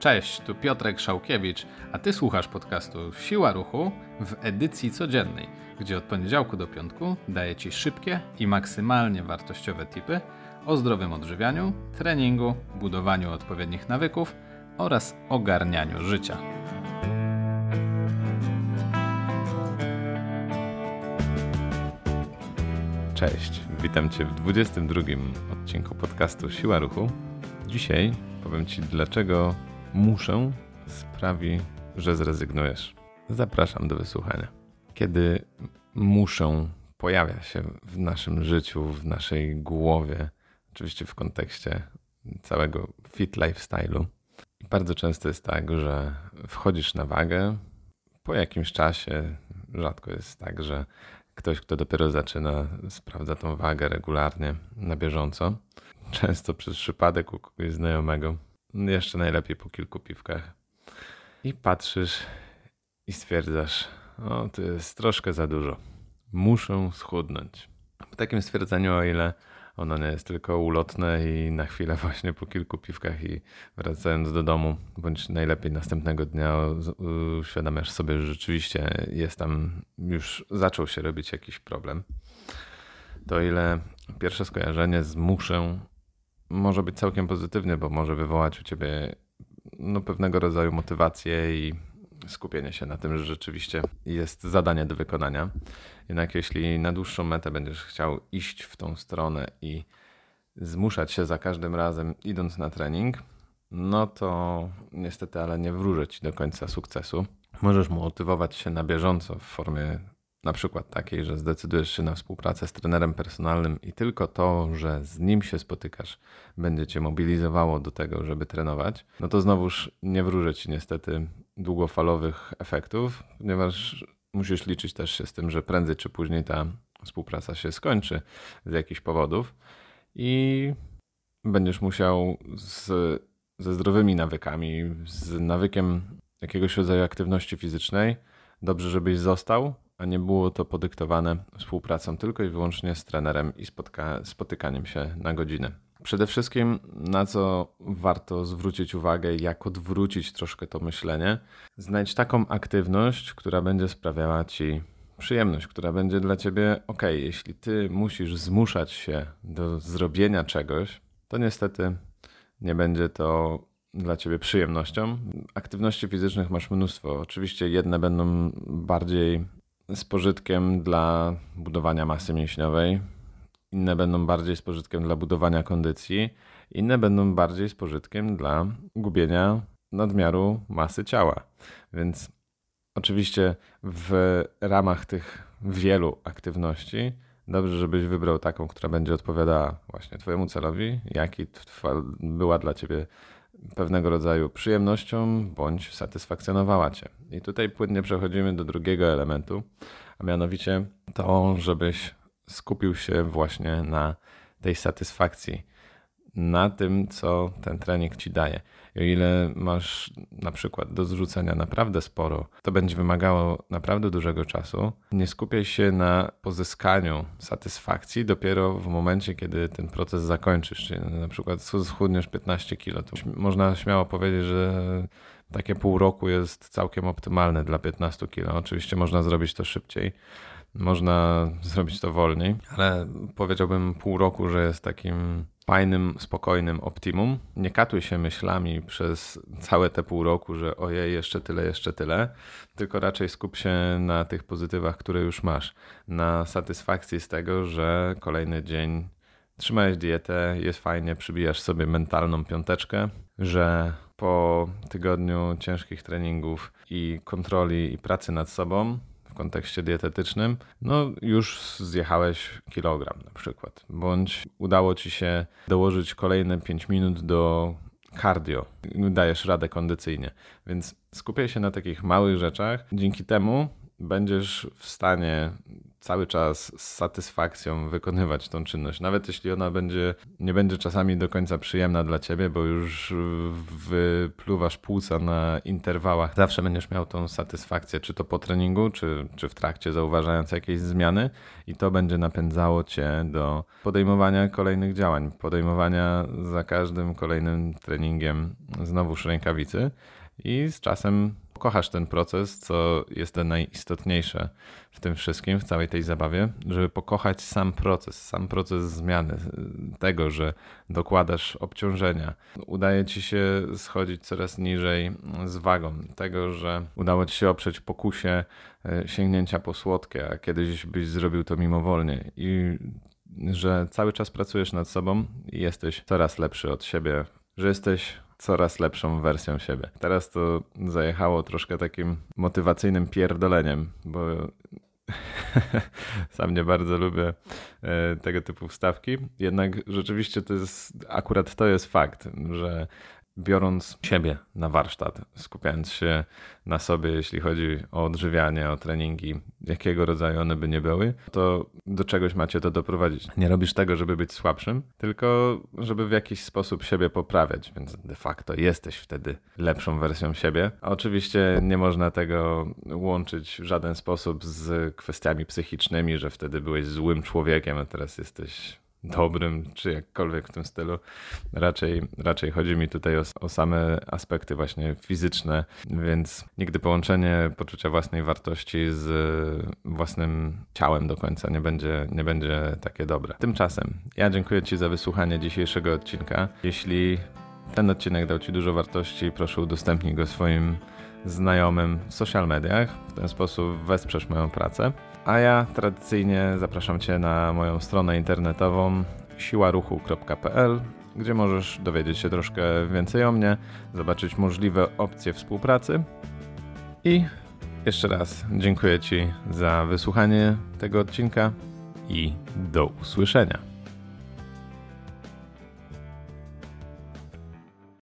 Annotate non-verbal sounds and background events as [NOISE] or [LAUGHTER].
Cześć, tu Piotrek Szałkiewicz, a ty słuchasz podcastu Siła Ruchu w edycji codziennej, gdzie od poniedziałku do piątku daję ci szybkie i maksymalnie wartościowe tipy o zdrowym odżywianiu, treningu, budowaniu odpowiednich nawyków oraz ogarnianiu życia. Cześć, witam Cię w 22 odcinku podcastu Siła Ruchu. Dzisiaj powiem Ci, dlaczego muszę sprawi, że zrezygnujesz. Zapraszam do wysłuchania. Kiedy muszę pojawia się w naszym życiu, w naszej głowie, oczywiście w kontekście całego fit lifestyle'u. Bardzo często jest tak, że wchodzisz na wagę, po jakimś czasie, rzadko jest tak, że ktoś, kto dopiero zaczyna, sprawdza tą wagę regularnie, na bieżąco. Często przez przypadek u kogoś znajomego, jeszcze najlepiej po kilku piwkach. I patrzysz i stwierdzasz, o, to jest troszkę za dużo. Muszę schudnąć. Po takim stwierdzeniu, o ile ono nie jest tylko ulotne i na chwilę [LAUGHS] właśnie po kilku piwkach i wracając do domu, bądź najlepiej następnego dnia uświadamiasz sobie, że rzeczywiście jest tam, już zaczął się robić jakiś problem. To ile pierwsze skojarzenie z muszę może być całkiem pozytywne, bo może wywołać u ciebie no, pewnego rodzaju motywację i skupienie się na tym, że rzeczywiście jest zadanie do wykonania. Jednak jeśli na dłuższą metę będziesz chciał iść w tą stronę i zmuszać się za każdym razem idąc na trening, no to niestety, ale nie wróżę ci do końca sukcesu. Możesz motywować się na bieżąco w formie na przykład takiej, że zdecydujesz się na współpracę z trenerem personalnym i tylko to, że z nim się spotykasz, będzie cię mobilizowało do tego, żeby trenować, no to znowuż nie wróżę ci niestety długofalowych efektów, ponieważ musisz liczyć też się z tym, że prędzej czy później ta współpraca się skończy z jakichś powodów i będziesz musiał z, ze zdrowymi nawykami, z nawykiem jakiegoś rodzaju aktywności fizycznej, dobrze, żebyś został, a nie było to podyktowane współpracą tylko i wyłącznie z trenerem i spotka- spotykaniem się na godzinę. Przede wszystkim, na co warto zwrócić uwagę, jak odwrócić troszkę to myślenie, znajdź taką aktywność, która będzie sprawiała ci przyjemność, która będzie dla ciebie ok. Jeśli ty musisz zmuszać się do zrobienia czegoś, to niestety nie będzie to dla ciebie przyjemnością. Aktywności fizycznych masz mnóstwo. Oczywiście jedne będą bardziej z pożytkiem dla budowania masy mięśniowej, inne będą bardziej z pożytkiem dla budowania kondycji, inne będą bardziej z pożytkiem dla gubienia nadmiaru masy ciała. Więc oczywiście w ramach tych wielu aktywności dobrze, żebyś wybrał taką, która będzie odpowiadała właśnie Twojemu celowi, jaki była dla Ciebie pewnego rodzaju przyjemnością bądź satysfakcjonowała Cię. I tutaj płynnie przechodzimy do drugiego elementu, a mianowicie to, żebyś skupił się właśnie na tej satysfakcji, na tym, co ten trening ci daje. I o ile masz na przykład do zrzucenia naprawdę sporo, to będzie wymagało naprawdę dużego czasu. Nie skupiaj się na pozyskaniu satysfakcji dopiero w momencie, kiedy ten proces zakończysz. Czyli na przykład schudniesz 15 kilo, to można śmiało powiedzieć, że takie pół roku jest całkiem optymalne dla 15 kilo. Oczywiście można zrobić to szybciej można zrobić to wolniej, ale powiedziałbym pół roku, że jest takim fajnym, spokojnym optimum. Nie katuj się myślami przez całe te pół roku, że ojej, jeszcze tyle, jeszcze tyle, tylko raczej skup się na tych pozytywach, które już masz. Na satysfakcji z tego, że kolejny dzień trzymałeś dietę, jest fajnie, przybijasz sobie mentalną piąteczkę, że po tygodniu ciężkich treningów i kontroli i pracy nad sobą kontekście dietetycznym, no już zjechałeś kilogram na przykład, bądź udało ci się dołożyć kolejne 5 minut do cardio, dajesz radę kondycyjnie. Więc skupiaj się na takich małych rzeczach. Dzięki temu będziesz w stanie cały czas z satysfakcją wykonywać tą czynność. Nawet jeśli ona będzie, nie będzie czasami do końca przyjemna dla ciebie, bo już wypluwasz płuca na interwałach, zawsze będziesz miał tą satysfakcję, czy to po treningu, czy, czy w trakcie, zauważając jakieś zmiany, i to będzie napędzało cię do podejmowania kolejnych działań, podejmowania za każdym kolejnym treningiem znowuż rękawicy i z czasem kochasz ten proces, co jest najistotniejsze w tym wszystkim, w całej tej zabawie, żeby pokochać sam proces, sam proces zmiany, tego, że dokładasz obciążenia, udaje ci się schodzić coraz niżej z wagą, tego, że udało ci się oprzeć pokusie e, sięgnięcia po słodkie, a kiedyś byś zrobił to mimowolnie. I że cały czas pracujesz nad sobą i jesteś coraz lepszy od siebie, że jesteś coraz lepszą wersją siebie. Teraz to zajechało troszkę takim motywacyjnym pierdoleniem, bo [LAUGHS] sam nie bardzo lubię e, tego typu wstawki. Jednak rzeczywiście to jest, akurat to jest fakt, że biorąc siebie na warsztat, skupiając się na sobie, jeśli chodzi o odżywianie, o treningi, jakiego rodzaju one by nie były, to do czegoś macie to doprowadzić. Nie robisz tego, żeby być słabszym, tylko żeby w jakiś sposób siebie poprawiać, więc de facto jesteś wtedy lepszą wersją siebie. A oczywiście nie można tego łączyć w żaden sposób z kwestiami psychicznymi, że wtedy byłeś złym człowiekiem, a teraz jesteś dobrym, czy jakkolwiek w tym stylu. Raczej, raczej chodzi mi tutaj o, o, same aspekty właśnie fizyczne, więc nigdy połączenie poczucia własnej wartości z własnym ciałem do końca nie będzie, nie będzie takie dobre. Tymczasem ja dziękuję Ci za wysłuchanie dzisiejszego odcinka. Jeśli ten odcinek dał Ci dużo wartości, proszę udostępnij go swoim znajomym w social mediach. W ten sposób wesprzesz moją pracę. A ja tradycyjnie zapraszam Cię na moją stronę internetową siłaruchu.pl, gdzie możesz dowiedzieć się troszkę więcej o mnie, zobaczyć możliwe opcje współpracy. I jeszcze raz dziękuję Ci za wysłuchanie tego odcinka i do usłyszenia.